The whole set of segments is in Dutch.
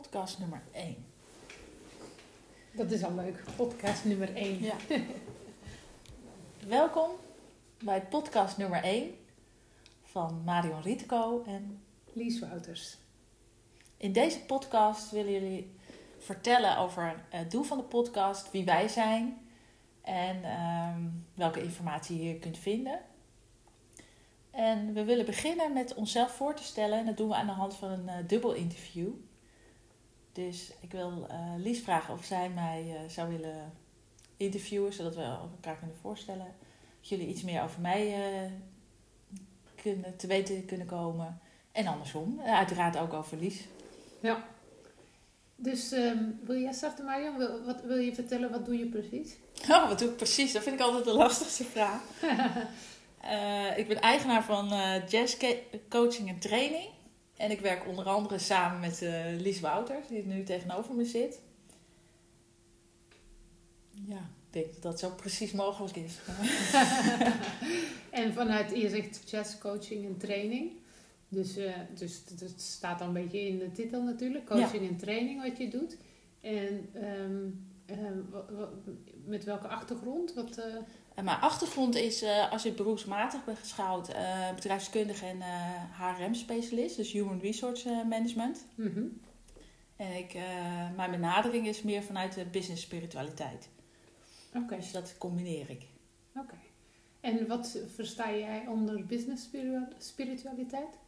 podcast nummer 1. Dat is al leuk. Podcast nummer 1. Ja. Welkom bij podcast nummer 1 van Marion Rietko. En Lies Wouters. in deze podcast willen jullie vertellen over het doel van de podcast, wie wij zijn en ehm, welke informatie je hier kunt vinden. En we willen beginnen met onszelf voor te stellen. En dat doen we aan de hand van een eh, dubbel interview. Dus ik wil eh, Lies vragen of zij mij eh, zou willen interviewen, zodat we elkaar kunnen voorstellen. Dat jullie iets meer over mij eh, kunnen, te weten kunnen komen. En andersom. Uiteraard ook over Lies. Ja. Dus ehm, wil jij starten, Marion? Wil, wat, wil je vertellen, wat doe je precies? Oh, wat doe ik precies? Dat vind ik altijd de lastigste vraag. Ik ben eigenaar van Jazz Coaching en Training. En ik werk onder andere samen met eh, Lies Wouters, die nu tegenover me zit. Ja, ik denk dat dat zo precies mogelijk is. en vanuit, je zegt coaching en training. Dus, eh, dus het- het staat al een beetje in de titel natuurlijk. Coaching en training wat je doet. En ehm, met welke achtergrond? Wat, eh, En mijn achtergrond is, eh, als ik beroepsmatig ben geschouwd, eh bedrijfskundige en eh HRM-specialist, dus Human Resource eh, Management. mhm. En ik, eh, mijn benadering is meer vanuit de business spiritualiteit. Oké, Dus dat combineer ik. oké. En wat versta jij onder business spiritualiteit?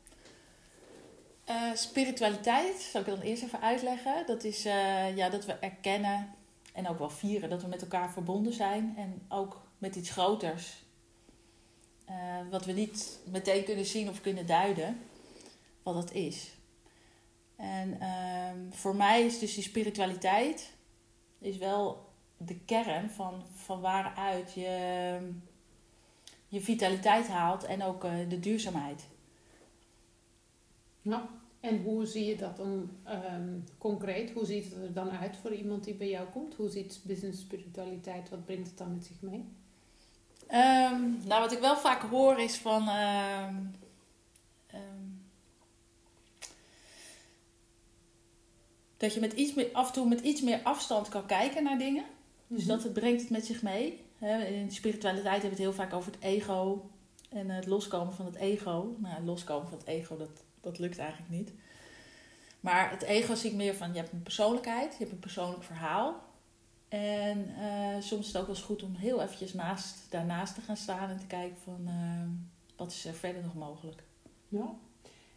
Eh, spiritualiteit, zal ik dan eerst even uitleggen. Dat is eh, ja, dat we erkennen en ook wel vieren dat we met elkaar verbonden zijn. En ook met iets groters. Eh, wat we niet meteen kunnen zien of kunnen duiden. Wat dat is. En ehm, voor mij is dus die spiritualiteit is wel de kern van, van waaruit je je vitaliteit haalt en ook eh, de duurzaamheid. Ja. En hoe zie je dat dan ehm, concreet? Hoe ziet het er dan uit voor iemand die bij jou komt? Hoe ziet business spiritualiteit, wat brengt het dan met zich mee? Ehm, nou, wat ik wel vaak hoor is van. ehm, dat je met iets meer, af en toe met iets meer afstand kan kijken naar dingen. Dus dat het brengt het met zich mee. In spiritualiteit hebben we het heel vaak over het ego. En het loskomen van het ego. Nou, het loskomen van het ego, dat, dat lukt eigenlijk niet. Maar het ego zie ik meer van, je hebt een persoonlijkheid, je hebt een persoonlijk verhaal. En eh, soms is het ook wel eens goed om heel eventjes naast, daarnaast te gaan staan en te kijken van eh, wat is er verder nog mogelijk. Ja.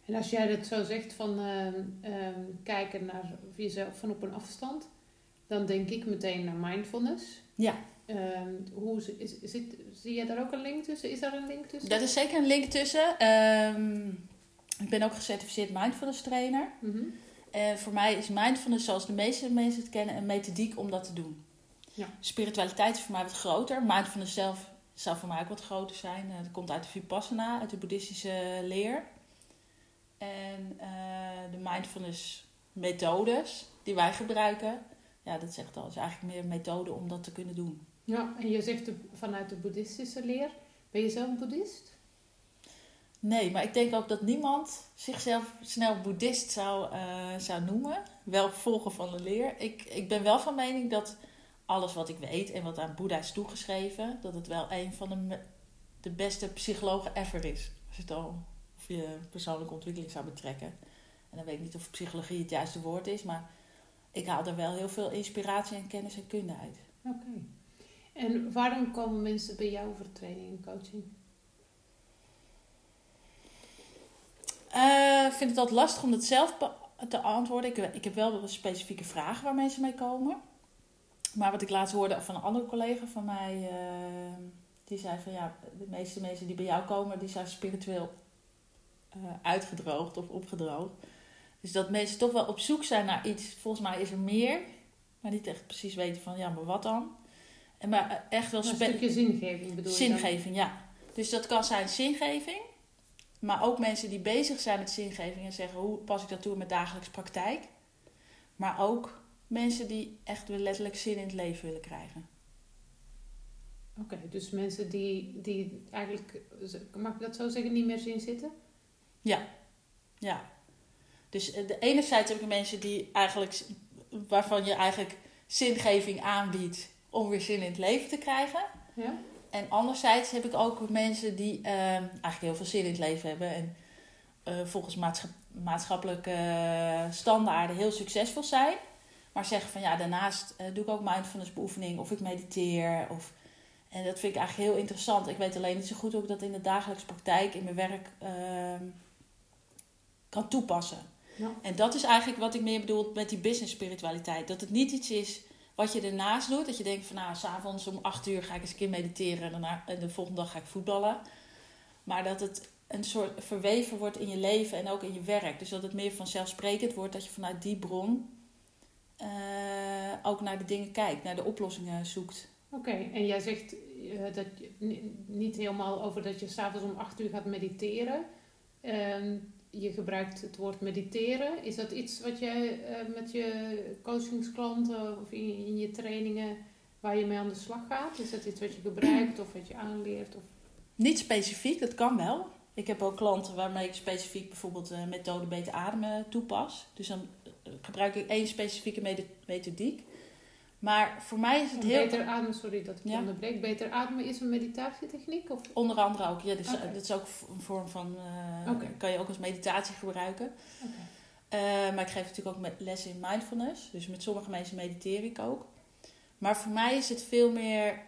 En als jij dat zo zegt van ehm, ehm, kijken naar jezelf van op een afstand, dan denk ik meteen naar mindfulness. Ja, Ehm, hoe is, zit, zie je daar ook een link tussen? Is daar een link tussen? daar is zeker een link tussen. Ik ben ook gecertificeerd mindfulness trainer. Mhm. En voor mij is mindfulness, zoals de meeste mensen het kennen, een methodiek om dat te doen. Ja. Spiritualiteit is voor mij wat groter. Mindfulness zelf zou voor mij ook wat groter zijn. Eh, Dat komt uit de Vipassana, uit de boeddhistische leer. En eh, de mindfulness methodes die wij gebruiken, ja, dat zegt al, is eigenlijk meer een methode om dat te kunnen doen. Ja, en je zegt de, vanuit de boeddhistische leer. Ben je zelf boeddhist? Nee, maar ik denk ook dat niemand zichzelf snel boeddhist zou, eh, zou noemen. Wel volger van de leer. Ik, ik ben wel van mening dat alles wat ik weet en wat aan Boeddha is toegeschreven, dat het wel een van de, de beste psychologen ever is. Als het al of je persoonlijke ontwikkeling zou betrekken. En dan weet ik niet of psychologie het juiste woord is, maar ik haal er wel heel veel inspiratie en kennis en kunde uit. Oké. En waarom komen mensen bij jou voor training en coaching? Eh, vind het altijd lastig om dat zelf te antwoorden. Ik, ik heb wel specifieke vragen waar mensen mee komen. Maar wat ik laatst hoorde van een andere collega van mij, eh, die zei van ja, de meeste mensen die bij jou komen, die zijn spiritueel eh, uitgedroogd of opgedroogd. Dus dat mensen toch wel op zoek zijn naar iets. Volgens mij is er meer, maar niet echt precies weten van ja, maar wat dan? En maar echt wel Een spe- stukje zingeving bedoel je dan? Zingeving, ja. Dus dat kan zijn zingeving. Maar ook mensen die bezig zijn met zingeving en zeggen hoe pas ik dat toe in mijn dagelijkse praktijk. Maar ook mensen die echt weer letterlijk zin in het leven willen krijgen. Oké, dus mensen die, die eigenlijk, mag ik dat zo zeggen, niet meer zien zitten? Ja. Dus de enerzijds heb ik mensen die eigenlijk, waarvan je eigenlijk zingeving aanbiedt om weer zin in het leven te krijgen. Ja? En anderzijds heb ik ook mensen die uh, eigenlijk heel veel zin in het leven hebben. En uh, volgens maatschappelijke standaarden heel succesvol zijn. Maar zeggen van ja, daarnaast uh, doe ik ook mindfulness beoefening of ik mediteer. Of, en dat vind ik eigenlijk heel interessant. Ik weet alleen niet zo goed hoe ik dat in de dagelijkse praktijk, in mijn werk ehm, kan toepassen. Ja. En dat is eigenlijk wat ik meer bedoel met die business spiritualiteit. Dat het niet iets is wat je ernaast doet. Dat je denkt van nou, s'avonds om acht uur ga ik eens een keer mediteren en, daarna, en de volgende dag ga ik voetballen. Maar dat het een soort verweven wordt in je leven en ook in je werk. Dus dat het meer vanzelfsprekend wordt dat je vanuit die bron uh, ook naar de dingen kijkt, naar de oplossingen zoekt. Oké, en jij zegt uh, dat je, niet helemaal over dat je s'avonds om acht uur gaat mediteren. Uh, je gebruikt het woord mediteren. Is dat iets wat jij eh, met je coachingsklanten of in, je trainingen waar je mee aan de slag gaat? Is dat iets wat je gebruikt of wat je aanleert? Of? Niet specifiek, dat kan wel. Ik heb ook klanten waarmee ik specifiek bijvoorbeeld de methode beter ademen toepas. Dus dan eh, gebruik ik één specifieke methodiek. Maar voor mij is het heel... Beter ademen, sorry dat ik ja? onderbreek. Beter ademen is een meditatietechniek? Of? Onder andere ook, ja. Dus okay. dat is ook een vorm van... Uh, kan je ook als meditatie gebruiken. Okay. Uh, maar ik geef natuurlijk ook met les in mindfulness. Dus met sommige mensen mediteer ik ook. Maar voor mij is het veel meer...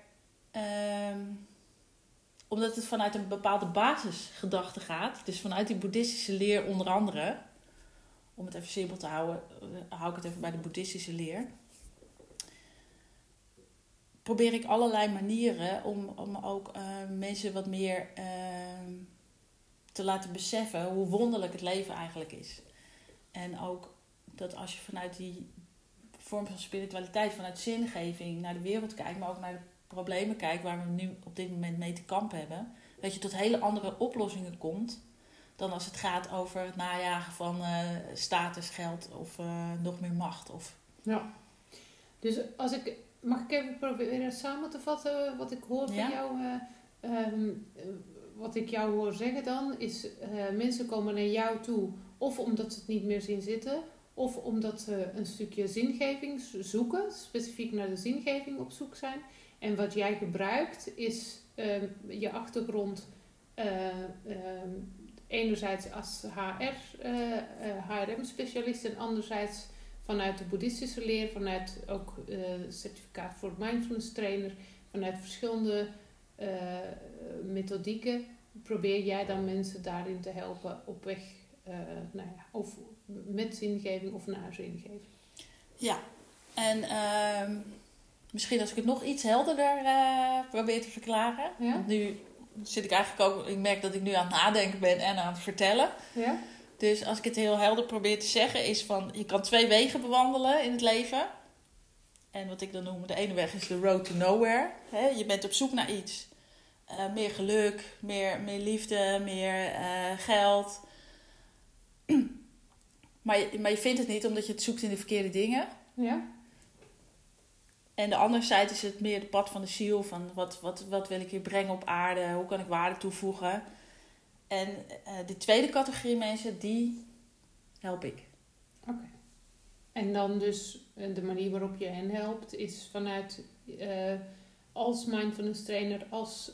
Um, omdat het vanuit een bepaalde basisgedachte gaat. Dus vanuit die boeddhistische leer onder andere. Om het even simpel te houden, hou ik het even bij de boeddhistische leer probeer ik allerlei manieren om, om ook uh, mensen wat meer uh, te laten beseffen hoe wonderlijk het leven eigenlijk is. En ook dat als je vanuit die vorm van spiritualiteit, vanuit zingeving naar de wereld kijkt, maar ook naar de problemen kijkt waar we nu op dit moment mee te kampen hebben, dat je tot hele andere oplossingen komt dan als het gaat over het najagen van uh, status, geld of nog meer macht. Of... Ja, dus als ik Mag ik even proberen samen te vatten wat ik hoor van jou? Uh, um, wat ik jou hoor zeggen dan is: uh, mensen komen naar jou toe, of omdat ze het niet meer zien zitten, of omdat ze een stukje zingeving zoeken, specifiek naar de zingeving op zoek zijn. En wat jij gebruikt is uh, je achtergrond ehm, enerzijds als HR, HRM-specialist en anderzijds vanuit de boeddhistische leer, vanuit ook uh, certificaat voor mindfulness trainer, vanuit verschillende uh, methodieken, probeer jij dan mensen daarin te helpen op weg, uh, nou ja, of met zingeving of naar zingeving. Ja, en ehm, misschien als ik het nog iets helderder probeer te verklaren. Ja? Want nu zit ik eigenlijk ook, ik merk dat ik nu aan het nadenken ben en aan het vertellen. Ja? Dus als ik het heel helder probeer te zeggen, is van je kan twee wegen bewandelen in het leven. En wat ik dan noem, de ene weg is de road to nowhere. je bent op zoek naar iets. Uh, meer geluk, meer, meer liefde, meer uh, geld. maar, je, maar je vindt het niet omdat je het zoekt in de verkeerde dingen. Ja. En de andere zijde is het meer het pad van de ziel. Van wat, wat, wat wil ik hier brengen op aarde? Hoe kan ik waarde toevoegen? En uh, de tweede categorie mensen, die help ik. Oké. En dan dus eh, de manier waarop je hen helpt, is vanuit uh, als mindfulness trainer, als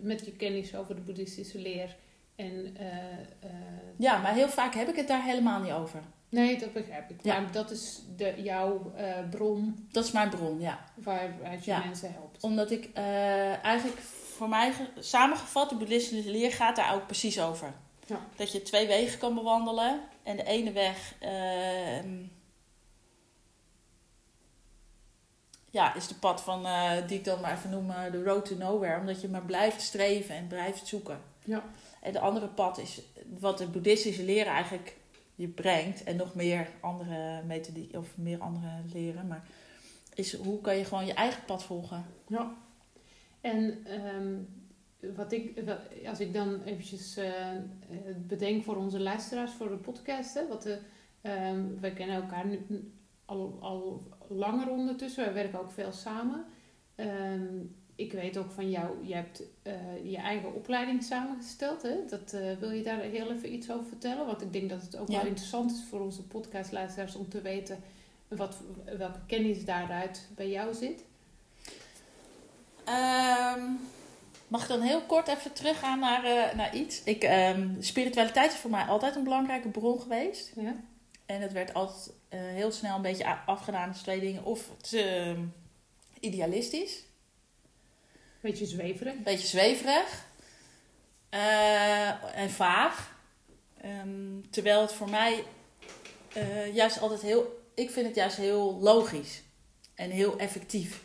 met je kennis over de boeddhistische leer. En, ja, maar heel vaak heb ik het daar helemaal niet over. Nee, dat begrijp ik. Ja. Maar dat is de, jouw bron. Dat is mijn bron, ja. Waaruit je mensen helpt. Omdat ik eigenlijk voor mij samengevat, de boeddhistische leer gaat daar ook precies over. Ja. Dat je twee wegen kan bewandelen. En de ene weg uh, ja, is de pad van, uh, die ik dan maar even noem, de road to nowhere. Omdat je maar blijft streven en blijft zoeken. Ja. En de andere pad is wat de boeddhistische leer eigenlijk je brengt. En nog meer andere methodiek of meer andere leren. Maar is hoe kan je gewoon je eigen pad volgen. Ja. En ehm, wat ik, als ik dan eventjes uh, bedenk voor onze luisteraars voor de podcast, hè, wat de, um, we kennen elkaar nu al, al langer ondertussen, we werken ook veel samen. Um, ik weet ook van jou, je hebt eh, je eigen opleiding samengesteld. Hè? Dat, eh, wil je daar heel even iets over vertellen? Want ik denk dat het ook Ja. wel interessant is voor onze podcastluisteraars om te weten wat, welke kennis daaruit bij jou zit. Ehm, mag ik dan heel kort even teruggaan naar, eh, naar iets? Ik, ehm, spiritualiteit is voor mij altijd een belangrijke bron geweest. Ja? En het werd altijd eh, heel snel een beetje afgedaan als twee dingen. Of te ehm, idealistisch, Beetje zweverig. beetje zweverig eh, en vaag. Terwijl het voor mij juist altijd heel... Ik vind het juist heel logisch en heel effectief.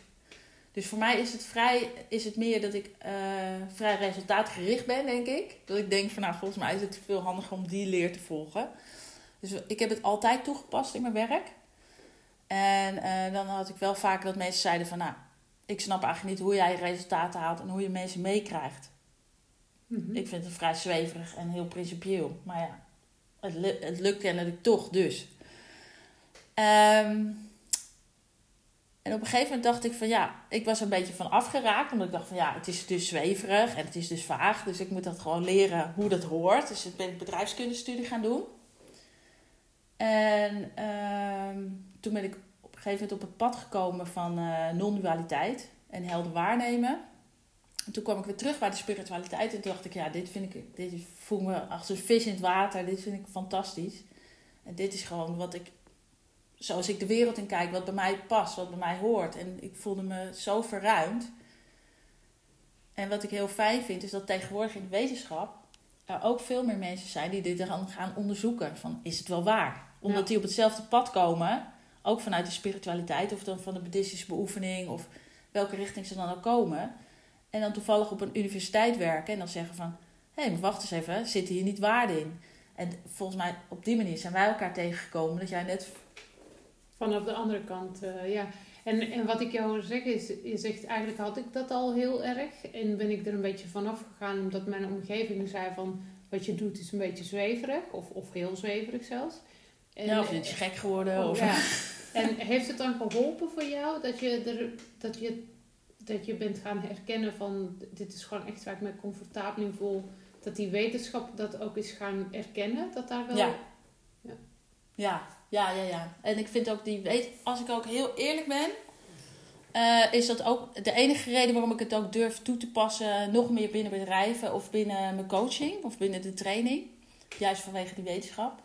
Dus voor mij is het, vrij, is het meer dat ik eh, vrij resultaatgericht ben, denk ik. Dat ik denk van nou, volgens mij is het veel handiger om die leer te volgen. Dus ik heb het altijd toegepast in mijn werk. En eh, dan had ik wel vaak dat mensen zeiden van nou, ik snap eigenlijk niet hoe jij resultaten haalt en hoe je mensen meekrijgt. Mhm. Ik vind het vrij zweverig en heel principieel. Maar ja, het, het lukt kennelijk toch dus. Ehm, en op een gegeven moment dacht ik van ja, ik was een beetje van afgeraakt. Omdat ik dacht van ja, het is dus zweverig en het is dus vaag. Dus ik moet dat gewoon leren hoe dat hoort. Dus ik ben ik bedrijfskundestudie gaan doen. En ehm, toen ben ik op een gegeven moment op het pad gekomen van eh non-dualiteit en helder waarnemen. En toen kwam ik weer terug bij de spiritualiteit en toen dacht ik, ja, dit vind ik, dit voel me als een vis in het water, dit vind ik fantastisch. En dit is gewoon wat ik, zoals ik de wereld in kijk, wat bij mij past, wat bij mij hoort. En ik voelde me zo verruimd. En wat ik heel fijn vind, is dat tegenwoordig in de wetenschap er ook veel meer mensen zijn die dit dan gaan onderzoeken. Van, is het wel waar? Omdat Ja. die op hetzelfde pad komen, ook vanuit de spiritualiteit of dan van de boeddhistische beoefening of welke richting ze dan ook komen. En dan toevallig op een universiteit werken en dan zeggen van... Hé, maar wacht eens even, zit hier niet waarde in? En volgens mij op die manier zijn wij elkaar tegengekomen. Dat jij net... Vanaf de andere kant, eh, ja. En, en wat ik jou hoor zeggen is, je zegt eigenlijk had ik dat al heel erg. En ben ik er een beetje vanaf gegaan omdat mijn omgeving zei van... Wat je doet is een beetje zweverig, of, of heel zweverig zelfs. En, ja, of is je gek geworden? Oh, of, ja. En heeft het dan geholpen voor jou dat je, er, dat, je, dat je bent gaan herkennen van dit is gewoon echt waar ik me comfortabel in voel. Dat die wetenschap dat ook is gaan erkennen. Dat daar wel... Ja. Ja, ja, ja, ja. En ik vind ook die weet, als ik ook heel eerlijk ben, eh, is dat ook de enige reden waarom ik het ook durf toe te passen, nog meer binnen bedrijven of binnen mijn coaching of binnen de training. Juist vanwege die wetenschap.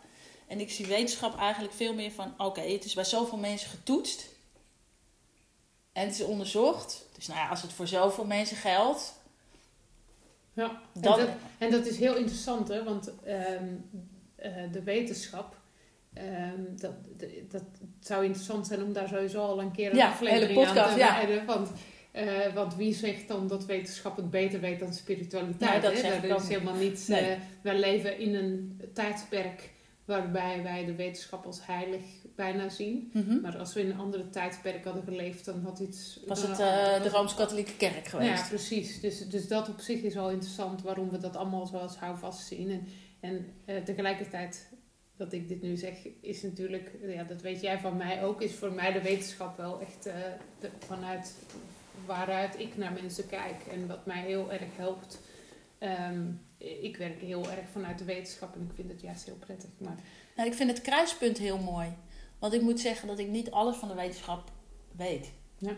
En ik zie wetenschap eigenlijk veel meer van: oké, het is bij zoveel mensen getoetst en het is onderzocht. Dus nou ja, als het voor zoveel mensen geldt, Ja, en dan. dat, en dat is heel interessant, hè, want ehm, eh, de wetenschap, ehm, dat, dat het zou interessant zijn om daar sowieso al een keer een Ja, aflevering podcast, aan te ja. wijden. Want, eh, want wie zegt dan dat wetenschap het beter weet dan spiritualiteit? Nee, dat hè? is helemaal niet. Nee. eh, wij leven in een tijdperk waarbij wij de wetenschap als heilig bijna zien. Mhm. Maar als we in een andere tijdperk hadden geleefd, dan had iets... Was het eh, de Rooms-Katholieke Kerk geweest? ja, precies. Dus, dus dat op zich is wel interessant waarom we dat allemaal zo als houvast zien. En, en tegelijkertijd, dat ik dit nu zeg, is natuurlijk, ja, dat weet jij van mij ook, is voor mij de wetenschap wel echt eh, de- vanuit waaruit ik naar mensen kijk en wat mij heel erg helpt. Ehm, ik werk heel erg vanuit de wetenschap en ik vind het juist heel prettig. Maar Nou, ik vind het kruispunt heel mooi. Want ik moet zeggen dat ik niet alles van de wetenschap weet. Ja.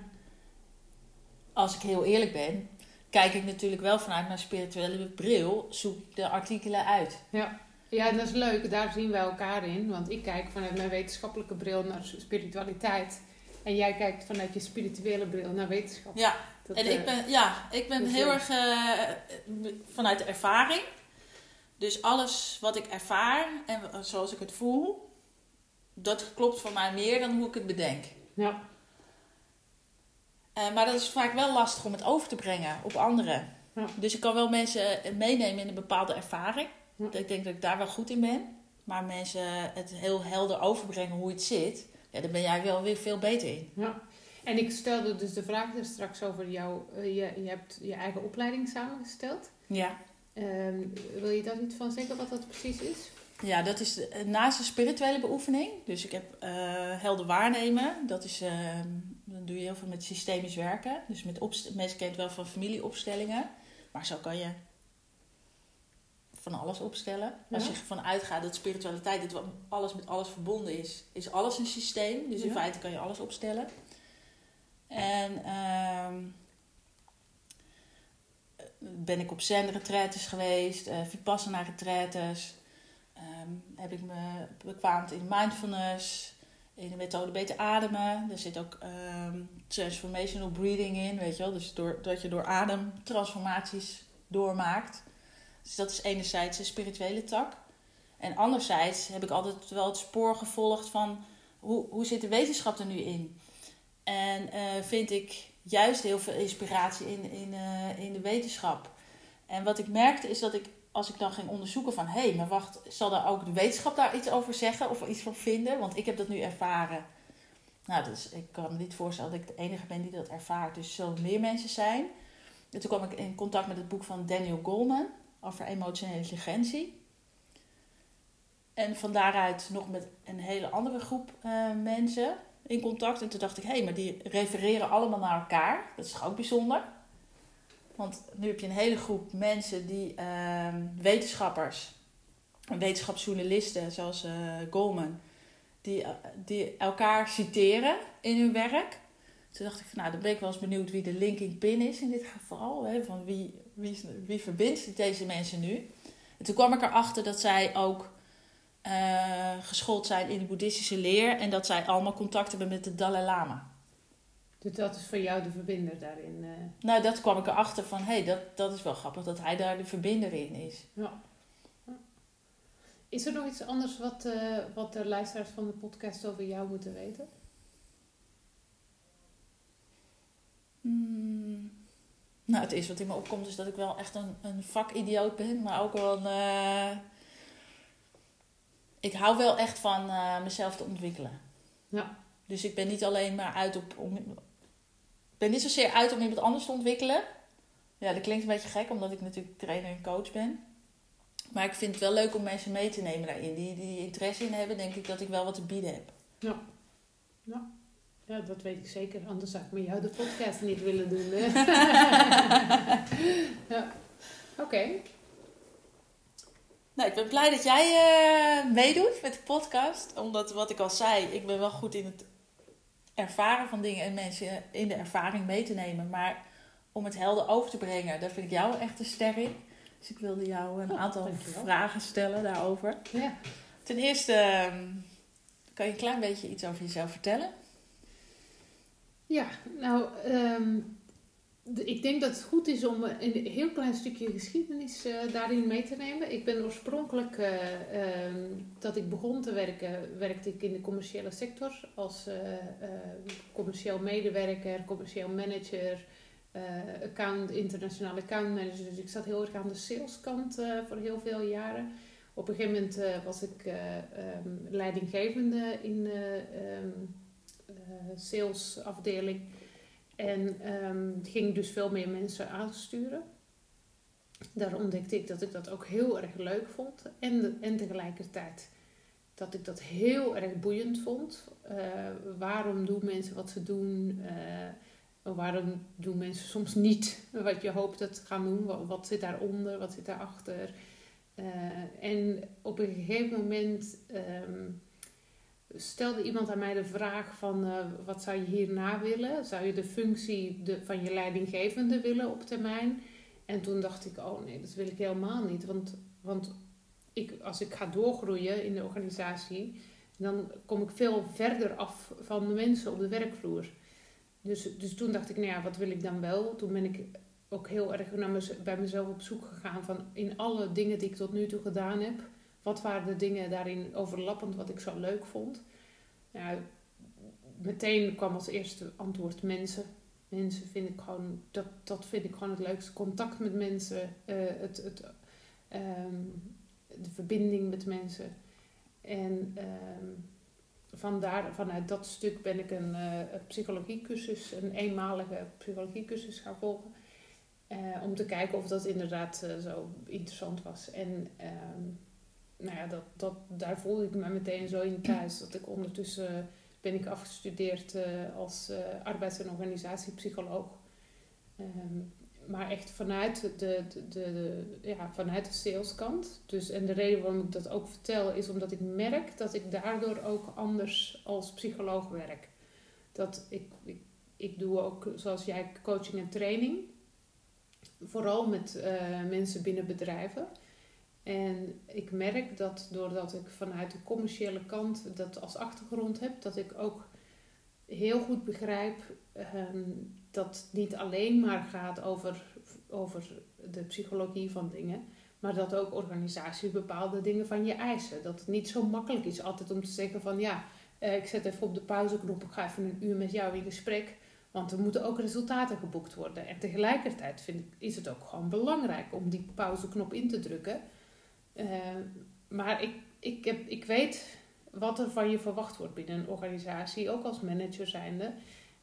Als ik heel eerlijk ben, kijk ik natuurlijk wel vanuit mijn spirituele bril, zoek de artikelen uit. ja. Ja, dat is leuk. Daar zien wij elkaar in. Want ik kijk vanuit mijn wetenschappelijke bril naar spiritualiteit. En jij kijkt vanuit je spirituele bril naar wetenschap. Ja, Dat, en eh, ik ben, ja, ik ben heel erg eh, vanuit de ervaring. Dus alles wat ik ervaar en zoals ik het voel, dat klopt voor mij meer dan hoe ik het bedenk. Ja, Eh, maar dat is vaak wel lastig om het over te brengen op anderen. Ja. Dus ik kan wel mensen eh, meenemen in een bepaalde ervaring. Ja. Ik denk dat ik daar wel goed in ben. Maar mensen het heel helder overbrengen hoe het zit, ja, daar ben jij wel weer veel beter in. ja. En ik stelde dus de vraag er straks over jou. eh, je, je hebt je eigen opleiding samengesteld. Ja. Ehm, wil je daar iets van zeggen wat dat precies is? Ja, dat is de- naast de spirituele beoefening. Dus ik heb eh helder waarnemen. Dat is, eh, dan doe je heel veel met systemisch werken. Dus met mensen kennen het wel van familieopstellingen. Maar zo kan je van alles opstellen. Als je ervan uitgaat dat spiritualiteit, dat alles met alles verbonden is, is alles een systeem. Dus in Ja. feite kan je alles opstellen. En ehm, ben ik op zen-retretes geweest, eh Vipassana-retretes. Ehm, heb ik me bekwaamd in mindfulness, in de methode beter ademen. Er zit ook ehm, transformational breathing in, weet je wel. Dus door, dat je door adem transformaties doormaakt. Dus dat is enerzijds een spirituele tak. En anderzijds heb ik altijd wel het spoor gevolgd van hoe, hoe zit de wetenschap er nu in? En eh, vind ik juist heel veel inspiratie in, in, eh, in de wetenschap. En wat ik merkte is dat ik, als ik dan ging onderzoeken van... hé, hey, maar wacht, zal daar ook de wetenschap daar iets over zeggen of iets van vinden? Want ik heb dat nu ervaren. Nou, dus ik kan me niet voorstellen dat ik de enige ben die dat ervaart. Dus zullen meer mensen zijn. En toen kwam ik in contact met het boek van Daniel Goleman over emotionele intelligentie. En van daaruit nog met een hele andere groep eh, mensen in contact. En toen dacht ik, hé, hey, maar die refereren allemaal naar elkaar. Dat is ook bijzonder? Want nu heb je een hele groep mensen die ehm, wetenschappers en wetenschapsjournalisten zoals eh Goleman, die, die elkaar citeren in hun werk. Toen dacht ik, van, nou, dan ben ik wel eens benieuwd wie de linking pin is in dit geval. Hè, van wie, wie, verbindt deze mensen nu? En toen kwam ik erachter dat zij ook eh, geschoold zijn in de boeddhistische leer en dat zij allemaal contact hebben met de Dalai Lama. Dus dat is voor jou de verbinder daarin. eh. Nou, dat kwam ik erachter van, hé, hey, dat, dat is wel grappig dat hij daar de verbinder in is. ja. Ja. Is er nog iets anders wat, eh, wat de luisteraars van de podcast over jou moeten weten? Hmm. Nou, het eerste wat in me opkomt is dat ik wel echt een, een vakidioot ben, maar ook wel een... eh, Ik hou wel echt van eh, mezelf te ontwikkelen. Ja. Dus ik ben niet alleen maar uit op... Om, ik ben niet zozeer uit om iemand anders te ontwikkelen. Ja, dat klinkt een beetje gek, omdat ik natuurlijk trainer en coach ben. Maar ik vind het wel leuk om mensen mee te nemen daarin. Die, die interesse in hebben, denk ik dat ik wel wat te bieden heb. Ja, dat weet ik zeker. Anders zou ik met jou de podcast niet willen doen. ja. Oké. Nou, ik ben blij dat jij eh, meedoet met de podcast. Omdat, wat ik al zei, ik ben wel goed in het ervaren van dingen en mensen in de ervaring mee te nemen. Maar om het helder over te brengen, daar vind ik jou echt een ster in. Dus ik wilde jou een Oh, aantal dankjewel. vragen stellen daarover. Ja. Ten eerste, ehm, kan je een klein beetje iets over jezelf vertellen? Ja, nou, ehm, ik denk dat het goed is om een heel klein stukje geschiedenis eh, daarin mee te nemen. Ik ben oorspronkelijk, eh, ehm, dat ik begon te werken, werkte ik in de commerciële sector als eh, eh, commercieel medewerker, commercieel manager, eh, account, internationale account manager. Dus ik zat heel erg aan de saleskant eh voor heel veel jaren. Op een gegeven moment eh, was ik eh, ehm, leidinggevende in eh, salesafdeling. En ehm, ging dus veel meer mensen aansturen. Daar ontdekte ik dat ik dat ook heel erg leuk vond. En, en tegelijkertijd dat ik dat heel erg boeiend vond. Eh, waarom doen mensen wat ze doen? Eh, waarom doen mensen soms niet wat je hoopt dat ze gaan doen? Wat, zit daaronder? Wat zit daarachter? Eh en op een gegeven moment ehm, stelde iemand aan mij de vraag van eh, wat zou je hierna willen? Zou je de functie de, van je leidinggevende willen op termijn? En toen dacht ik, oh nee, dat wil ik helemaal niet. Want, want ik, als ik ga doorgroeien in de organisatie, dan kom ik veel verder af van de mensen op de werkvloer. Dus, dus toen dacht ik, nou ja, wat wil ik dan wel? Toen ben ik ook heel erg naar bij mezelf op zoek gegaan van in alle dingen die ik tot nu toe gedaan heb, wat waren de dingen daarin overlappend wat ik zo leuk vond? Ja, meteen kwam als eerste antwoord mensen. Mensen vind ik gewoon, dat, dat vind ik gewoon het leukste. Contact met mensen, eh, het, het, ehm, de verbinding met mensen. En ehm, vandaar, vanuit dat stuk ben ik een, een psychologiecursus, een eenmalige psychologiecursus gaan volgen. Eh, om te kijken of dat inderdaad zo interessant was. En ehm, nou ja, dat, dat, daar voelde ik me meteen zo in thuis. Dat ik ondertussen ben ik afgestudeerd uh, als uh, arbeids- en organisatiepsycholoog. Um, maar echt vanuit de, de, de, ja, vanuit de saleskant. Dus, en de reden waarom ik dat ook vertel is omdat ik merk dat ik daardoor ook anders als psycholoog werk. Dat ik, ik, ik doe ook, zoals jij, coaching en training. Vooral met uh, mensen binnen bedrijven. En ik merk dat doordat ik vanuit de commerciële kant dat als achtergrond heb, dat ik ook heel goed begrijp um, dat het niet alleen maar gaat over, over de psychologie van dingen, maar dat ook organisaties bepaalde dingen van je eisen. Dat het niet zo makkelijk is altijd om te zeggen van ja, eh, ik zet even op de pauzeknop, ik ga even een uur met jou in gesprek. Want er moeten ook resultaten geboekt worden. En tegelijkertijd vind ik, is het ook gewoon belangrijk om die pauzeknop in te drukken. Uh, maar ik, ik, heb, ik weet wat er van je verwacht wordt binnen een organisatie, ook als manager zijnde.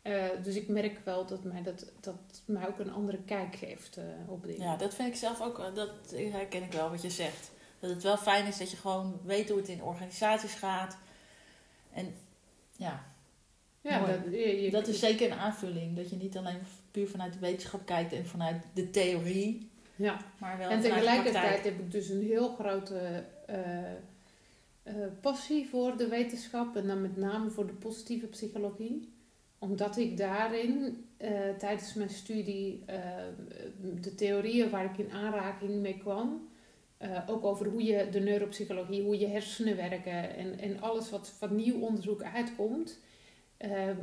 Uh, dus ik merk wel dat mij, dat, dat mij ook een andere kijk geeft uh, op dingen. Ja, dat vind ik zelf ook, dat herken ik wel wat je zegt. Dat het wel fijn is dat je gewoon weet hoe het in organisaties gaat. En ja, ja dat, je, dat is zeker een aanvulling. Dat je niet alleen puur vanuit de wetenschap kijkt en vanuit de theorie. Ja, maar wel en tegelijkertijd heb ik dus een heel grote uh, passie voor de wetenschap. En dan met name voor de positieve psychologie omdat ik daarin uh, tijdens mijn studie de theorieën waar ik in aanraking mee kwam, ook over hoe je de neuropsychologie, hoe je hersenen werken en, en alles wat van nieuw onderzoek uitkomt,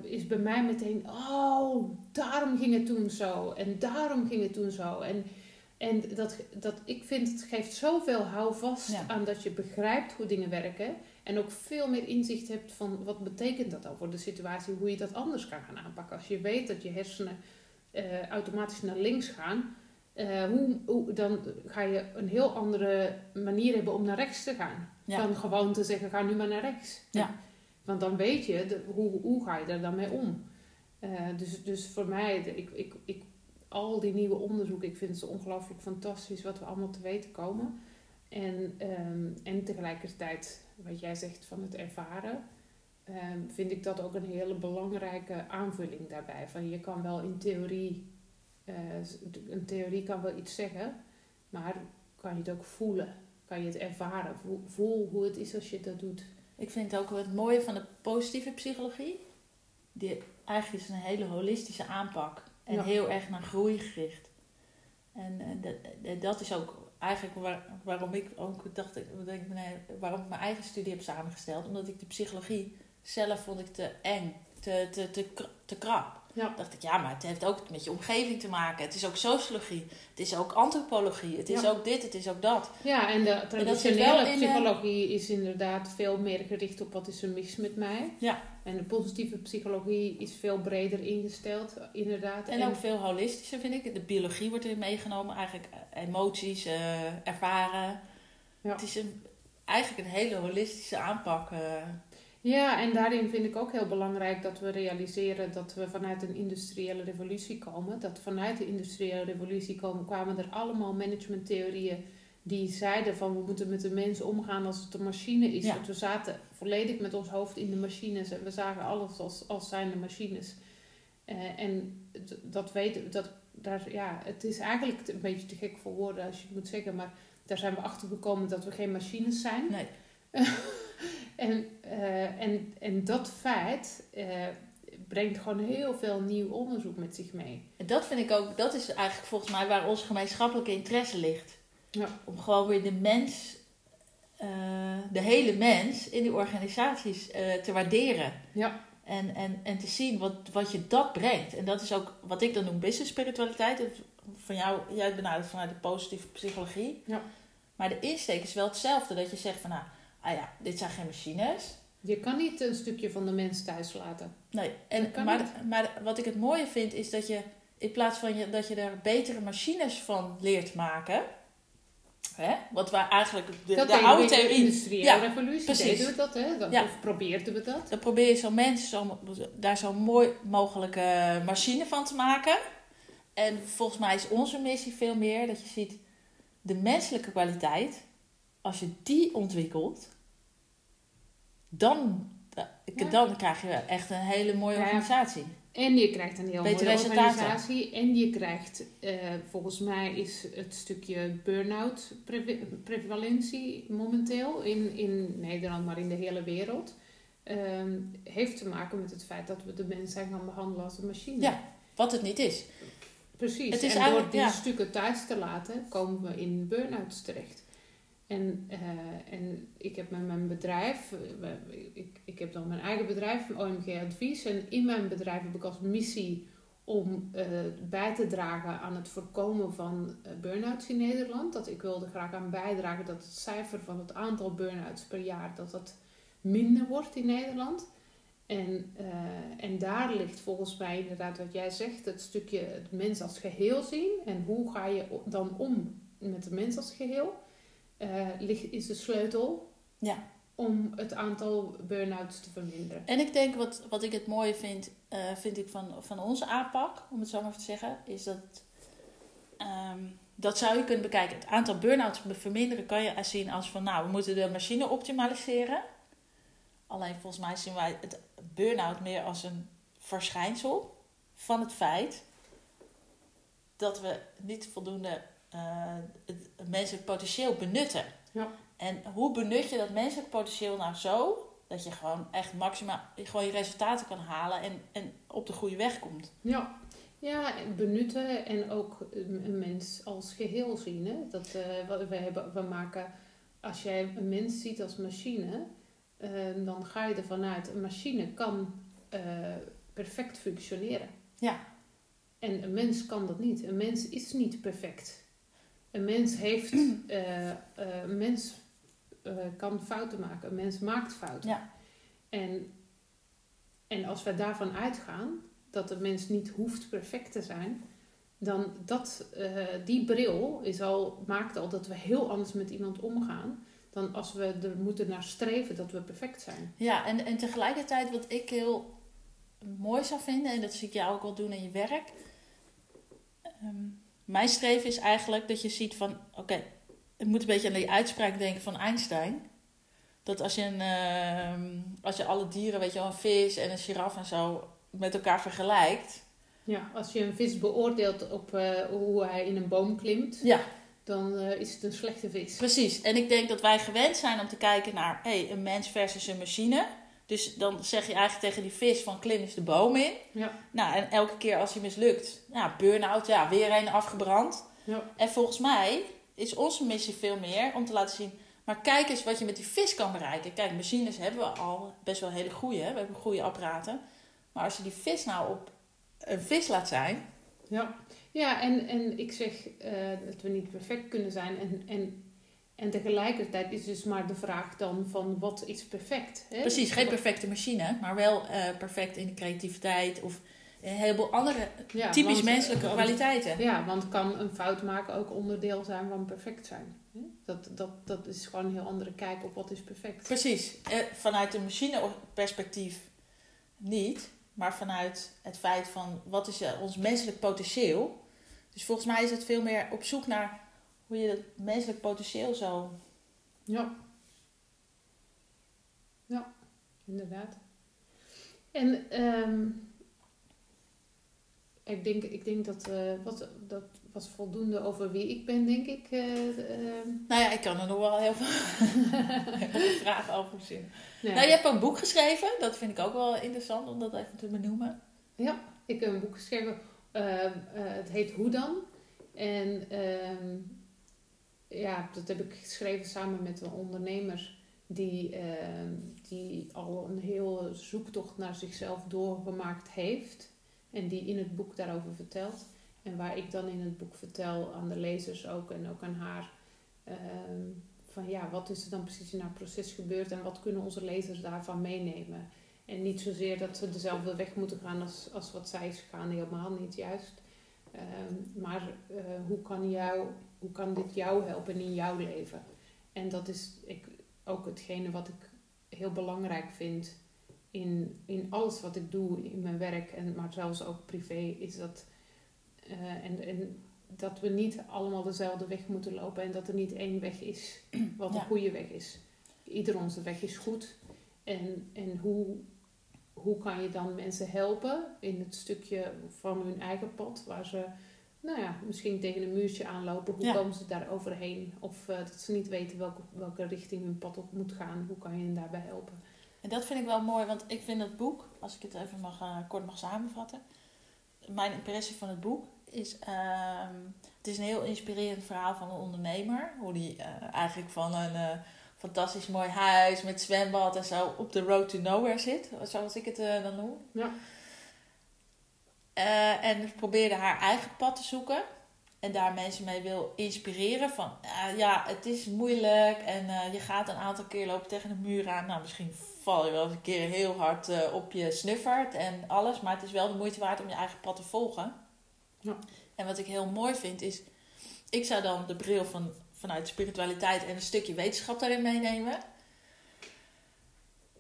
is bij mij meteen, oh, daarom ging het toen zo en daarom ging het toen zo. En, en dat, dat, ik vind het geeft zoveel houvast aan dat je begrijpt hoe dingen werken. En ook veel meer inzicht hebt van wat betekent dat dan voor de situatie, hoe je dat anders kan gaan aanpakken. Als je weet dat je hersenen uh, automatisch naar links gaan, uh, hoe, hoe, dan ga je een heel andere manier hebben om naar rechts te gaan. Dan gewoon te zeggen, ga nu maar naar rechts. Ja. Want dan weet je, de, hoe, hoe ga je er dan mee om. Uh, dus, dus voor mij, ik, ik, ik, al die nieuwe onderzoeken, ik vind ze ongelooflijk fantastisch wat we allemaal te weten komen. En, um, en tegelijkertijd wat jij zegt van het ervaren, ehm, vind ik dat ook een hele belangrijke aanvulling daarbij. Van je kan wel in theorie, uh, een theorie kan wel iets zeggen, maar kan je het ook voelen? Kan je het ervaren? Voel, voel hoe het is als je dat doet. Ik vind ook het mooie van de positieve psychologie. Die eigenlijk is een hele holistische aanpak. En heel erg naar groei gericht. En, en dat, dat is ook eigenlijk waar, waarom ik ook dacht, ik, waarom ik mijn eigen studie heb samengesteld. Omdat ik de psychologie zelf vond ik te eng, te, te, te, te krap. Ja. dacht ik, ja, maar het heeft ook met je omgeving te maken. Het is ook sociologie. Het is ook antropologie. Het is ook dit, het is ook dat. Ja, en de traditionele psychologie is inderdaad veel meer gericht op wat is er mis met mij. Ja. En de positieve psychologie is veel breder ingesteld, inderdaad. En, ook veel holistischer, vind ik. De biologie wordt erin meegenomen. Eigenlijk eh, emoties, uh, ervaren. Ja. Het is een, eigenlijk een hele holistische aanpak. Uh, ja, en daarin vind ik ook heel belangrijk dat we realiseren dat we vanuit een industriële revolutie komen. Dat vanuit de industriële revolutie komen, kwamen er allemaal managementtheorieën die zeiden van we moeten met de mensen omgaan als het een machine is. Want we zaten volledig met ons hoofd in de machines en we zagen alles als, als zijnde machines. Uh, en dat weten dat daar, ja, het is eigenlijk een beetje te gek voor woorden als je het moet zeggen, maar daar zijn we achter gekomen dat we geen machines zijn. Nee. en, uh, en, en dat feit uh, brengt gewoon heel veel nieuw onderzoek met zich mee. En dat vind ik ook, dat is eigenlijk volgens mij waar ons gemeenschappelijke interesse ligt. Ja. Om gewoon weer de mens, uh, de hele mens in die organisaties te waarderen. Ja. En, en, en te zien wat, wat je dat brengt. En dat is ook wat ik dan noem business spiritualiteit. Van jou, jij benadert vanuit de positieve psychologie. Ja. Maar de insteek is wel hetzelfde. Dat je zegt van nou ah ja, dit zijn geen machines. Je kan niet een stukje van de mens thuis laten. Nee, en, maar, maar wat ik het mooie vind is dat je in plaats van je, dat je er betere machines van leert maken. Hè? Wat wij eigenlijk de, dat de oude theorie. De industriële ja, revolutie precies. deden we dat, hè? Dat, ja. Of probeerden we dat? Dan probeer je zo'n mens zo, daar zo mooi mogelijke machine van te maken. En volgens mij is onze missie veel meer dat je ziet de menselijke kwaliteit. Als je die ontwikkelt, dan, da- dan krijg je echt een hele mooie organisatie. En je krijgt een heel mooie resultaten. organisatie. En je krijgt, eh, volgens mij is het stukje burn-out prev- prevalentie momenteel in, in Nederland, maar in de hele wereld. ehm, heeft te maken met het feit dat we de mens zijn gaan behandelen als een machine. Ja. Wat het niet is. Precies. Het is en door eigenlijk- die ja. stukken thuis te laten, komen we in burn-outs terecht. En, eh, en ik heb met mijn bedrijf, eh, ik, ik heb dan mijn eigen bedrijf, OMG Advies. En in mijn bedrijf heb ik als missie om eh, bij te dragen aan het voorkomen van burn-outs in Nederland. Dat ik wilde graag aan bijdragen dat het cijfer van het aantal burn-outs per jaar dat dat minder wordt in Nederland. En, en daar ligt volgens mij inderdaad wat jij zegt, het stukje het mens als geheel zien. En hoe ga je dan om met de mens als geheel, eh, ligt, is de sleutel Ja. om het aantal burn-outs te verminderen. En ik denk wat, wat ik het mooie vind, eh, vind ik van, van onze aanpak, om het zo maar te zeggen, is dat. ehm, dat zou je kunnen bekijken. Het aantal burn-outs verminderen kan je zien als van, nou, we moeten de machine optimaliseren. Alleen volgens mij zien wij het burn-out meer als een verschijnsel van het feit dat we niet voldoende eh, het menselijk potentieel benutten. Ja. En hoe benut je dat menselijk potentieel nou zo dat je gewoon echt maximaal gewoon je resultaten kan halen en, en op de goede weg komt? Ja. Ja, en benutten en ook een mens als geheel zien. Hè? Dat, eh, we, hebben, we maken, als jij een mens ziet als machine, eh, dan ga je ervan uit, een machine kan eh, perfect functioneren. Ja. En een mens kan dat niet. Een mens is niet perfect. Een mens heeft, eh, eh, een mens eh, kan fouten maken. Een mens maakt fouten. Ja. En, en als we daarvan uitgaan dat de mens niet hoeft perfect te zijn, dan dat, die bril is al, maakt al dat we heel anders met iemand omgaan dan als we er moeten naar streven dat we perfect zijn. Ja, en, en tegelijkertijd wat ik heel mooi zou vinden, en dat zie ik jou ook wel doen in je werk. ehm, mijn streven is eigenlijk dat je ziet van, oké, ik moet een beetje aan die uitspraak denken van Einstein. Dat als je, een, ehm, als je alle dieren, weet je wel, een vis en een giraf en zo met elkaar vergelijkt. Ja, als je een vis beoordeelt op eh, hoe hij in een boom klimt, Ja, dan eh, is het een slechte vis. Precies, en ik denk dat wij gewend zijn om te kijken naar hey, een mens versus een machine. Dus dan zeg je eigenlijk tegen die vis van klim eens de boom in. Ja, Nou, en elke keer als je mislukt, ja, burn-out, ja, weer een afgebrand. ja, En volgens mij is onze missie veel meer om te laten zien, maar kijk eens wat je met die vis kan bereiken. Kijk, machines hebben we al best wel hele goede, we hebben goede apparaten. Maar als je die vis nou op een vis laat zijn, ja. ja en, en ik zeg eh, dat we niet perfect kunnen zijn. En, en, en tegelijkertijd is dus maar de vraag dan van wat is perfect? Hè? precies, geen perfecte machine, maar wel eh, perfect in de creativiteit of een heleboel andere Ja, typisch want- menselijke want- kwaliteiten. Ja, want kan een fout maken ook onderdeel zijn van perfect zijn? hè? Dat, dat, dat is gewoon een heel andere kijk op wat is perfect. Precies, eh, vanuit een machineperspectief niet, maar vanuit het feit van wat is eh, ons menselijk potentieel. Dus volgens mij is het veel meer op zoek naar hoe je het menselijk potentieel zo. Ja. Ja, inderdaad. En ehm, ik, denk, ik denk dat, eh, wat, dat was voldoende over wie ik ben, denk ik. eh, ehm. Nou ja, ik kan er nog wel heel veel, vragen over zien. Nou, Nou, je hebt ook een boek geschreven, dat vind ik ook wel interessant om dat even te benoemen. Ja, ik heb een boek geschreven. ehm, eh, het heet Hoe dan? En ja, dat heb ik geschreven samen met een ondernemer die, ehm, die al een heel zoektocht naar zichzelf doorgemaakt heeft. En die in het boek daarover vertelt. En waar ik dan in het boek vertel aan de lezers ook en ook aan haar. ehm, van ja, wat is er dan precies in haar proces gebeurd en wat kunnen onze lezers daarvan meenemen? En niet zozeer dat ze dezelfde weg moeten gaan als, als wat zij is gegaan, helemaal niet juist. Ehm, maar eh, hoe, kan jou, hoe kan dit jou helpen in jouw leven? En dat is ik, ook hetgene wat ik heel belangrijk vind in, in alles wat ik doe in mijn werk, en, maar zelfs ook privé, is dat, eh, en, en dat we niet allemaal dezelfde weg moeten lopen en dat er niet één weg is wat Ja. een goede weg is. Ieder onze weg is goed. En, en hoe, hoe kan je dan mensen helpen in het stukje van hun eigen pad, waar ze nou ja, misschien tegen een muurtje aanlopen. Hoe Ja. komen ze daar overheen? Of eh, dat ze niet weten welke, welke richting hun pad op moet gaan. Hoe kan je hen daarbij helpen? En dat vind ik wel mooi, want ik vind het boek, als ik het even mag, eh, kort mag samenvatten. Mijn impressie van het boek is, ehm, het is een heel inspirerend verhaal van een ondernemer. Hoe die eh, eigenlijk van een fantastisch mooi huis met zwembad en zo op de road to nowhere zit. Zoals ik het eh, dan noem. Ja. Eh, en probeerde haar eigen pad te zoeken. En daar mensen mee wil inspireren van eh, ja, het is moeilijk en je gaat een aantal keer lopen tegen een muur aan. Nou, misschien val je wel eens een keer heel hard op je snuffert en alles. Maar het is wel de moeite waard om je eigen pad te volgen. Ja. En wat ik heel mooi vind is, ik zou dan de bril van, vanuit spiritualiteit en een stukje wetenschap daarin meenemen.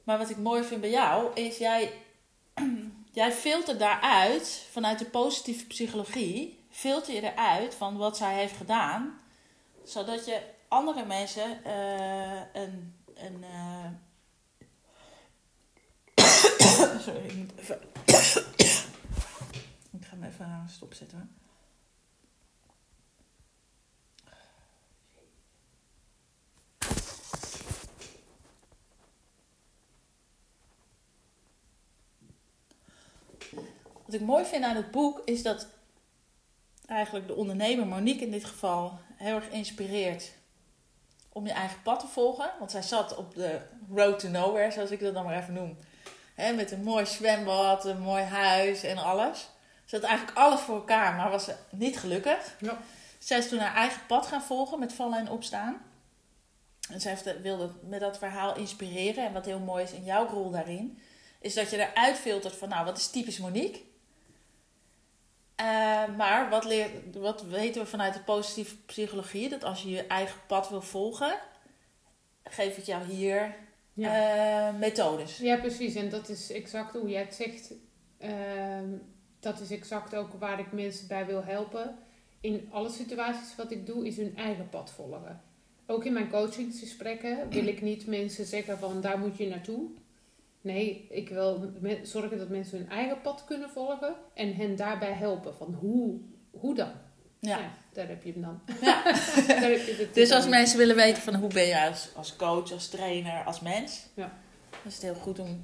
Maar wat ik mooi vind bij jou is, jij, jij filtert daaruit, vanuit de positieve psychologie, filter je eruit van wat zij heeft gedaan. Zodat je andere mensen eh, een... een eh, Sorry, ik moet even... ik ga hem even stopzetten. Wat ik mooi vind aan het boek is dat eigenlijk de ondernemer, Monique in dit geval, heel erg inspireert om je eigen pad te volgen. Want zij zat op de road to nowhere, zoals ik dat dan maar even noem. Met een mooi zwembad, een mooi huis en alles. Ze had eigenlijk alles voor elkaar, maar was niet gelukkig. Ja. Zij is toen haar eigen pad gaan volgen met vallen en opstaan. En zij heeft- wilde met dat verhaal inspireren. En wat heel mooi is in jouw rol daarin, is dat je eruit filtert van, nou, wat is typisch Monique? Eh, maar wat, leer, wat weten we vanuit de positieve psychologie? Dat als je je eigen pad wil volgen, geef ik jou hier Ja. eh, methodes. ja, precies. En dat is exact hoe jij het zegt. Ehm, dat is exact ook waar ik mensen bij wil helpen. In alle situaties wat ik doe, is hun eigen pad volgen. Ook in mijn coachingsgesprekken wil ik niet mensen zeggen van daar moet je naartoe. Nee, ik wil zorgen dat mensen hun eigen pad kunnen volgen en hen daarbij helpen. Van hoe, hoe dan? Ja. daar heb je hem dan. Ja. daar heb je de Dus als mensen willen weten van hoe ben je als, als coach, als trainer, als mens, Ja. dan is het heel goed om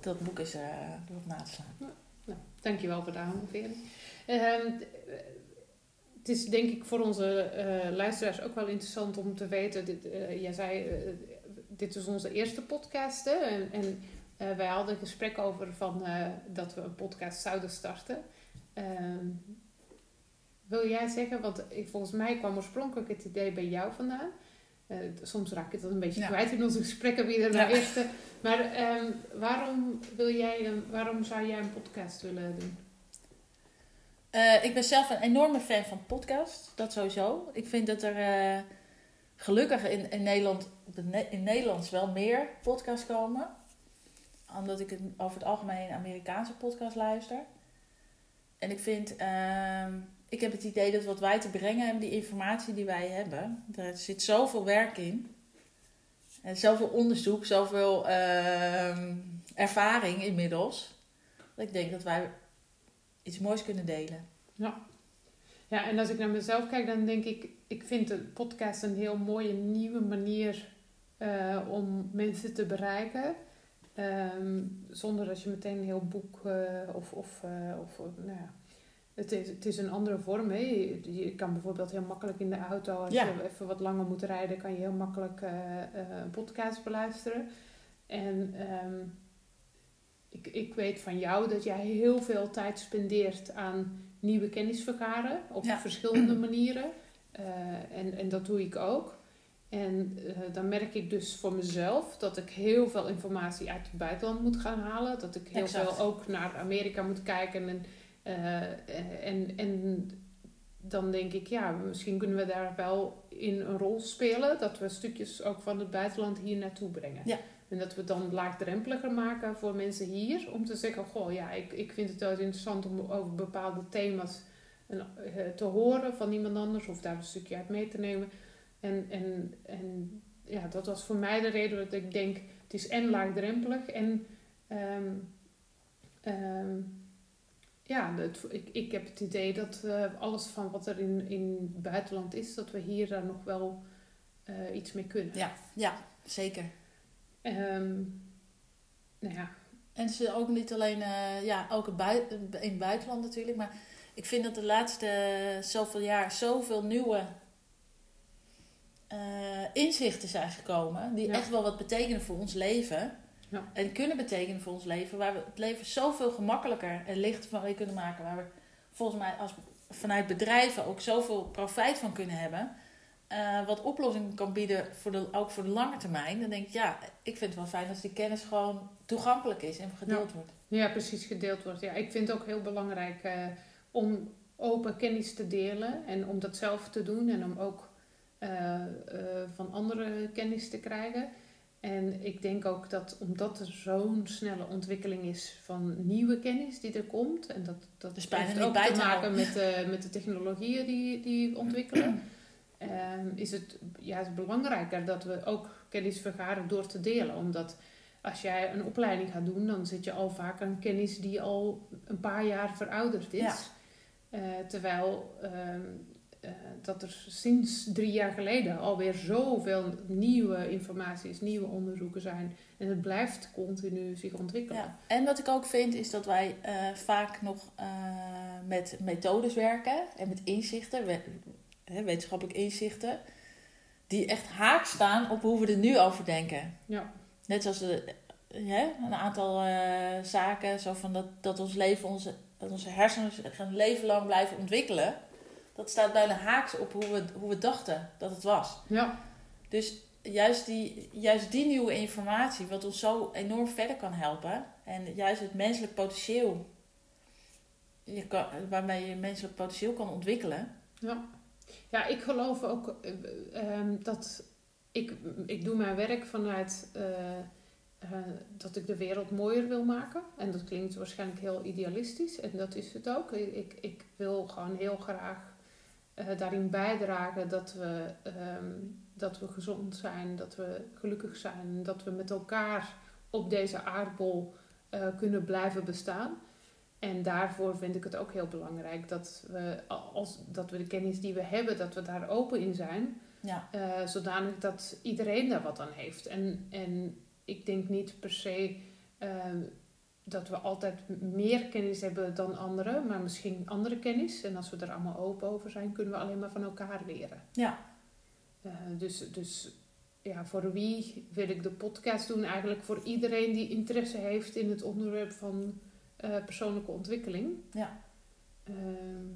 dat boek eens eh erop na te slaan. Nou, dankjewel voor de aanbeveling. Ehm, eh, het is denk ik voor onze eh, luisteraars ook wel interessant om te weten. Dit, eh, jij zei, dit is onze eerste podcast. Hè? En, en eh, wij hadden een gesprek over van, eh, dat we een podcast zouden starten. Ehm, wil jij zeggen, want ik, volgens mij kwam oorspronkelijk het idee bij jou vandaan. Eh, soms raak ik dat een beetje Ja. kwijt in onze gesprekken wie er Ja. nou eerste. Maar ehm, waarom, wil jij een, waarom zou jij een podcast willen doen? Ik ben zelf een enorme fan van podcast, dat sowieso. Ik vind dat er gelukkig in, in Nederland, in Nederlands wel meer podcasts komen. Omdat ik het over het algemeen Amerikaanse podcast luister. En ik vind, ehm, ik heb het idee dat wat wij te brengen hebben, die informatie die wij hebben, daar zit zoveel werk in. En zoveel onderzoek, zoveel ehm, ervaring inmiddels. Dat ik denk dat wij iets moois kunnen delen. Ja, en als ik naar mezelf kijk, dan denk ik, ik vind de podcast een heel mooie nieuwe manier eh, om mensen te bereiken. Ehm, zonder dat je meteen een heel boek eh, of, of, eh, of eh, nou ja, het is, het is een andere vorm. Hè. Je, je kan bijvoorbeeld heel makkelijk in de auto, als Ja. je even wat langer moet rijden, kan je heel makkelijk eh, een podcast beluisteren. En ehm, ik, ik weet van jou dat jij heel veel tijd spendeert aan nieuwe kennis vergaren op Ja. verschillende manieren. En, en dat doe ik ook. En eh, dan merk ik dus voor mezelf dat ik heel veel informatie uit het buitenland moet gaan halen. Dat ik heel Exact. veel ook naar Amerika moet kijken. En, eh, en, en dan denk ik, ja, misschien kunnen we daar wel in een rol spelen. Dat we stukjes ook van het buitenland hier naartoe brengen. Ja. En dat we het dan laagdrempeliger maken voor mensen hier. Om te zeggen, goh, ja, ik, ik vind het wel interessant om over bepaalde thema's eh, te horen van iemand anders. Of daar een stukje uit mee te nemen. En, en, en ja, dat was voor mij de reden dat ik denk, het is en laagdrempelig en ehm, ehm, ja, het, ik, ik heb het idee dat uh, alles van wat er in, in het buitenland is, dat we hier daar nog wel uh, iets mee kunnen. Ja, ja zeker. Um, nou ja. En ze ook niet alleen, uh, ja, ook bui in het buitenland natuurlijk, maar ik vind dat de laatste zoveel jaar zoveel nieuwe inzichten zijn gekomen, die Ja. echt wel wat betekenen voor ons leven. Ja. En kunnen betekenen voor ons leven, waar we het leven zoveel gemakkelijker en lichter van kunnen maken. Waar we volgens mij als, vanuit bedrijven ook zoveel profijt van kunnen hebben. eh, wat oplossingen kan bieden, voor de, ook voor de lange termijn. Dan denk ik, ja, ik vind het wel fijn als die kennis gewoon toegankelijk is en gedeeld wordt. Ja, precies, gedeeld wordt. Ja, ik vind het ook heel belangrijk eh, om open kennis te delen en om dat zelf te doen en om ook van anderen kennis te krijgen. En ik denk ook dat omdat er zo'n snelle ontwikkeling is van nieuwe kennis die er komt, en dat, dat Dus heeft ook te maken met de, met de technologieën die, die ontwikkelen, ehm, is het juist belangrijker dat we ook kennis vergaren door te delen. Omdat als jij een opleiding gaat doen, dan zit je al vaak aan kennis die al een paar jaar verouderd is. Ja. Eh, terwijl ehm, eh, dat er sinds drie jaar geleden alweer zoveel nieuwe informaties, nieuwe onderzoeken zijn. En het blijft continu zich ontwikkelen. Ja. En wat ik ook vind is dat wij eh, vaak nog eh, met methodes werken en met inzichten, we- hè, wetenschappelijke inzichten, die echt haak staan op hoe we er nu over denken. Ja. Net zoals de, hè, een aantal zaken, zo van dat, dat ons leven, onze, dat onze hersenen een leven lang blijven ontwikkelen. Dat staat bijna haaks op hoe we, hoe we dachten dat het was. Ja. Dus juist die, juist die nieuwe informatie, wat ons zo enorm verder kan helpen. En juist het menselijk potentieel, je kan, waarmee je menselijk potentieel kan ontwikkelen. Ja. ja, ik geloof ook eh, ehm, dat ik, ik doe mijn werk vanuit eh, eh, dat ik de wereld mooier wil maken. En dat klinkt waarschijnlijk heel idealistisch. En dat is het ook. Ik, ik, ik wil gewoon heel graag eh, daarin bijdragen dat we, ehm, dat we gezond zijn, dat we gelukkig zijn, dat we met elkaar op deze aardbol eh, kunnen blijven bestaan. En daarvoor vind ik het ook heel belangrijk dat we, als, dat we de kennis die we hebben, dat we daar open in zijn. Ja, eh, zodanig dat iedereen daar wat aan heeft. En, en ik denk niet per se ehm, dat we altijd meer kennis hebben dan anderen, maar misschien andere kennis. En als we er allemaal open over zijn, kunnen we alleen maar van elkaar leren. ja, Eh, dus, dus ja, voor wie wil ik de podcast doen? Eigenlijk voor iedereen die interesse heeft in het onderwerp van eh, persoonlijke ontwikkeling. ja. Ehm,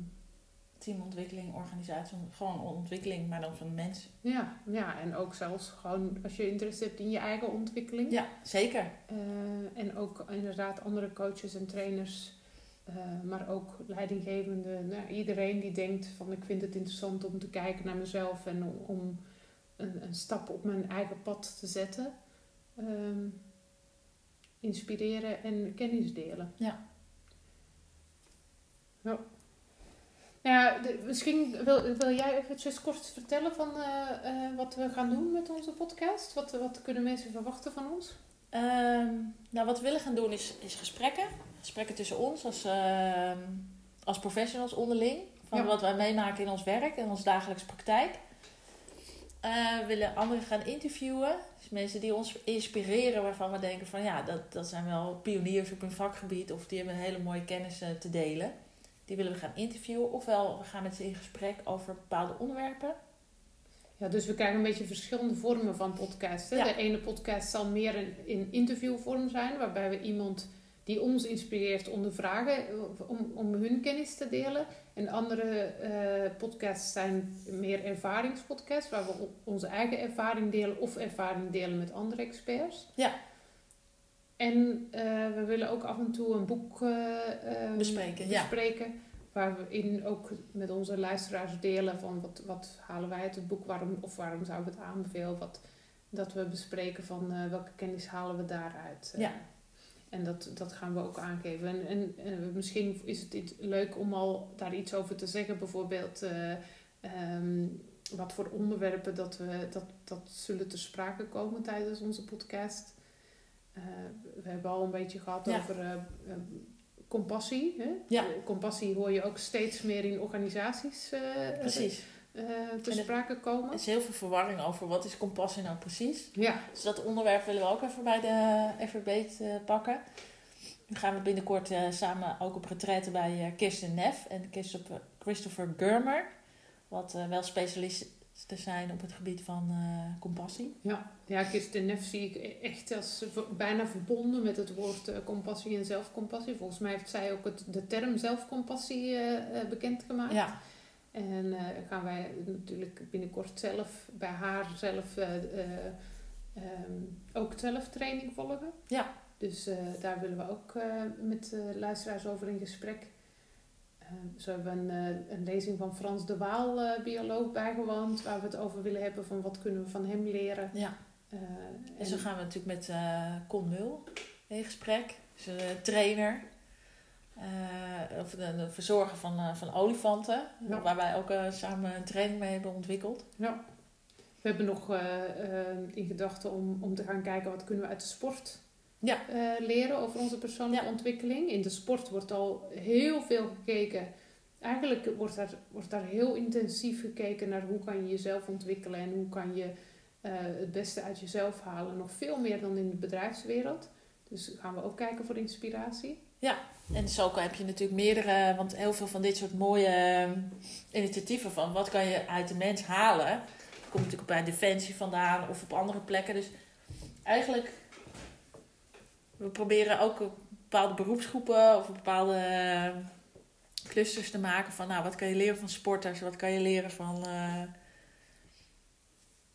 Teamontwikkeling, organisatie, gewoon ontwikkeling, maar dan van de mens. ja, ja, en ook zelfs gewoon als je interesse hebt in je eigen ontwikkeling. Ja, zeker. Eh, en ook inderdaad andere coaches en trainers, eh, maar ook leidinggevenden. Nou, iedereen die denkt van ik vind het interessant om te kijken naar mezelf en om, om een, een stap op mijn eigen pad te zetten. Ehm, inspireren en kennis delen. Ja. Ja. Ja, de- misschien wil, wil jij eventjes kort vertellen van eh, eh, wat we gaan doen met onze podcast? Wat, wat kunnen mensen verwachten van ons? Ehm, nou, wat we willen gaan doen is, is gesprekken. Gesprekken tussen ons als, ehm, als professionals onderling. Van Ja. wat wij meemaken in ons werk en onze dagelijkse praktijk. Eh, we willen anderen gaan interviewen. Dus mensen die ons inspireren, waarvan we denken van ja, dat, dat zijn wel pioniers op hun vakgebied. Of die hebben een hele mooie kennis te delen. Die willen we gaan interviewen. Ofwel, we gaan met ze in gesprek over bepaalde onderwerpen. Ja, dus we krijgen een beetje verschillende vormen van podcasten. Ja. De ene podcast zal meer in, in interviewvorm zijn, waarbij we iemand die ons inspireert ondervragen om, om hun kennis te delen. En andere eh, podcasts zijn meer ervaringspodcasts, waar we onze eigen ervaring delen of ervaring delen met andere experts. Ja. En eh, we willen ook af en toe een boek eh, eh, Bespreken, ja. bespreken. Waar we in ook met onze luisteraars delen van wat, wat halen wij uit het boek, waarom, of waarom zouden we het aanbevelen. Wat, dat we bespreken van eh, welke kennis halen we daaruit. Ja. En dat, dat gaan we ook aangeven. En, en, misschien is het iets leuk om al daar iets over te zeggen. Bijvoorbeeld eh, ehm, wat voor onderwerpen dat we dat, dat zullen ter sprake komen tijdens onze podcast. We hebben al een beetje gehad Ja. over eh, eh, compassie. Hè? Ja. Eh, Compassie hoor je ook steeds meer in organisaties eh, Precies. eh, te sprake Er komen. is heel veel verwarring over wat is compassie nou precies. Ja, Dus dat onderwerp willen we ook even bij de FRB eh, pakken. Nu gaan we binnenkort eh, samen ook op retraite bij eh, Kirsten Neff en Christopher, Gurmer. Wat eh, wel specialisten zijn op het gebied van eh, compassie. ja. ja Kirsten Neff zie ik e- echt als bijna verbonden met het woord eh, compassie en zelfcompassie. Volgens mij heeft zij ook het, de term zelfcompassie eh, bekendgemaakt. Ja, En gaan wij natuurlijk binnenkort zelf bij haar zelf eh, eh, ehm, ook zelf training volgen. Ja. Dus daar willen we ook met luisteraars over in gesprek. Ehm, zo hebben we een, eh, een lezing van Frans de Waal, eh, bioloog, bijgewoond. Waar we het over willen hebben van wat kunnen we van hem leren. ja. Eh, En zo gaan we natuurlijk met eh Con Mul in gesprek. Dus een eh, trainer. eh, of een, een verzorger van, eh, van olifanten. Ja. Waar wij ook eh, samen een training mee hebben ontwikkeld. Ja. We hebben nog eh, eh, in gedachten om, om te gaan kijken wat kunnen we uit de sport Ja. eh, leren over onze persoonlijke Ja. ontwikkeling. In de sport wordt al heel veel gekeken. Eigenlijk wordt daar, wordt daar heel intensief gekeken naar hoe kan je jezelf ontwikkelen en hoe kan je eh, het beste uit jezelf halen. Nog veel meer dan in de bedrijfswereld. Dus gaan we ook kijken voor inspiratie. En zo heb je natuurlijk meerdere, want heel veel van dit soort mooie eh, initiatieven van wat kan je uit de mens halen. Komt natuurlijk bij Defensie vandaan of op andere plekken. Dus eigenlijk, we proberen ook bepaalde beroepsgroepen of bepaalde eh, clusters te maken van nou, wat kan je leren van sporters, wat kan je leren van eh,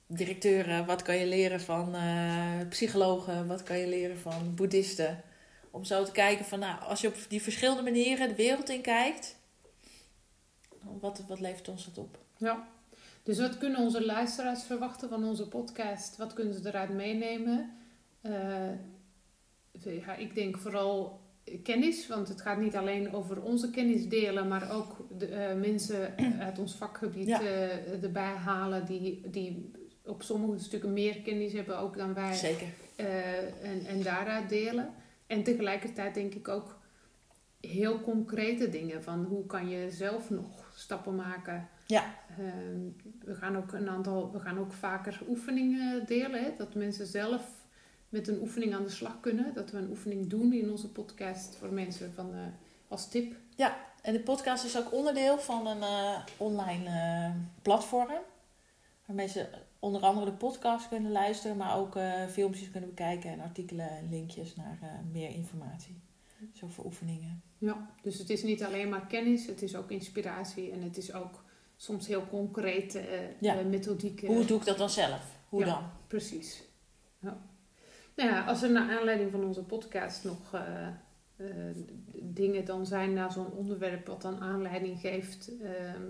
directeuren, wat kan je leren van eh, psychologen, wat kan je leren van boeddhisten. Om zo te kijken van, nou, als je op die verschillende manieren de wereld in kijkt, wat, wat levert ons dat op? Ja. Dus wat kunnen onze luisteraars verwachten van onze podcast? Wat kunnen ze eruit meenemen? Eh, ja, ik denk vooral kennis, want het gaat niet alleen over onze kennis delen, maar ook de, eh, mensen uit ons vakgebied Ja. eh, erbij halen die, die op sommige stukken meer kennis hebben ook dan wij. Zeker. Eh, en, en daaruit delen. En tegelijkertijd denk ik ook heel concrete dingen van hoe kan je zelf nog stappen maken. Ja. Ehm, we gaan ook een aantal, we gaan ook vaker oefeningen delen. Hè? Dat mensen zelf met een oefening aan de slag kunnen. Dat we een oefening doen in onze podcast voor mensen van, eh, als tip. En de podcast is ook onderdeel van een eh, online eh, platform. Waarmee ze onder andere de podcast kunnen luisteren, maar ook filmpjes kunnen bekijken en artikelen en linkjes naar meer informatie. Zo voor oefeningen. Ja, dus het is niet alleen maar kennis, het is ook inspiratie en het is ook soms heel concrete Ja. methodieken. Hoe doe ik dat dan zelf? Hoe Ja. dan? Precies. Ja. Nou ja, als er naar aanleiding van onze podcast nog eh, eh, dingen dan zijn naar zo'n onderwerp wat dan aanleiding geeft ehm,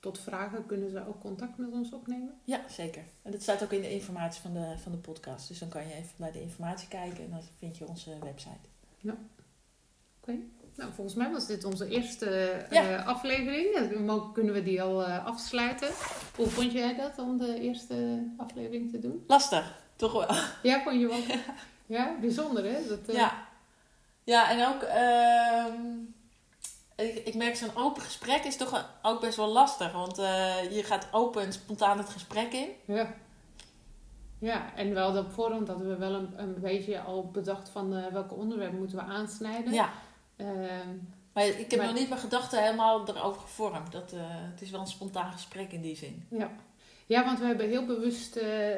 tot vragen, kunnen ze ook contact met ons opnemen. Ja, zeker. En dat staat ook in de informatie van de, van de podcast. Dus dan kan je even bij de informatie kijken en dan vind je onze website. Nou, volgens mij was dit onze eerste eh, Ja. aflevering. Mo- Kunnen we die al afsluiten? Hoe vond jij dat om de eerste aflevering te doen? Lastig, toch wel. Ja, vond je wel? Ja, bijzonder hè? Dat, eh, Ja. Ja, en ook, ehm, ik, ik merk zo'n open gesprek is toch ook best wel lastig. Want eh, je gaat open en spontaan het gesprek in. Ja. Ja, en wel op voorhand hadden we wel een, een beetje al bedacht van eh, welke onderwerpen moeten we aansnijden. Ja, Ehm, maar ik heb Maar- nog niet mijn gedachten helemaal erover gevormd. Dat, het is wel een spontaan gesprek in die zin. ja. Ja, want we hebben heel bewust eh,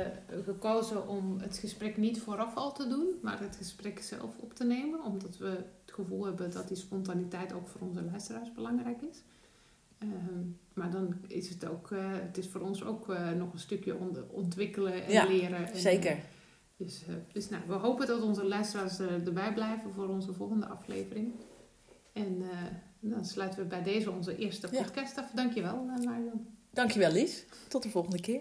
eh, gekozen om het gesprek niet vooraf al te doen, maar het gesprek zelf op te nemen. Omdat we het gevoel hebben dat die spontaniteit ook voor onze luisteraars belangrijk is. Ehm, maar dan is het ook, eh, het is voor ons ook nog een stukje ont- ontwikkelen en Ja, leren. En, Zeker. Dus, dus nou, we hopen dat onze luisteraars erbij blijven voor onze volgende aflevering. En dan sluiten we bij deze onze eerste Ja. podcast af. Dankjewel, Marion. Dankjewel Lies. Tot de volgende keer.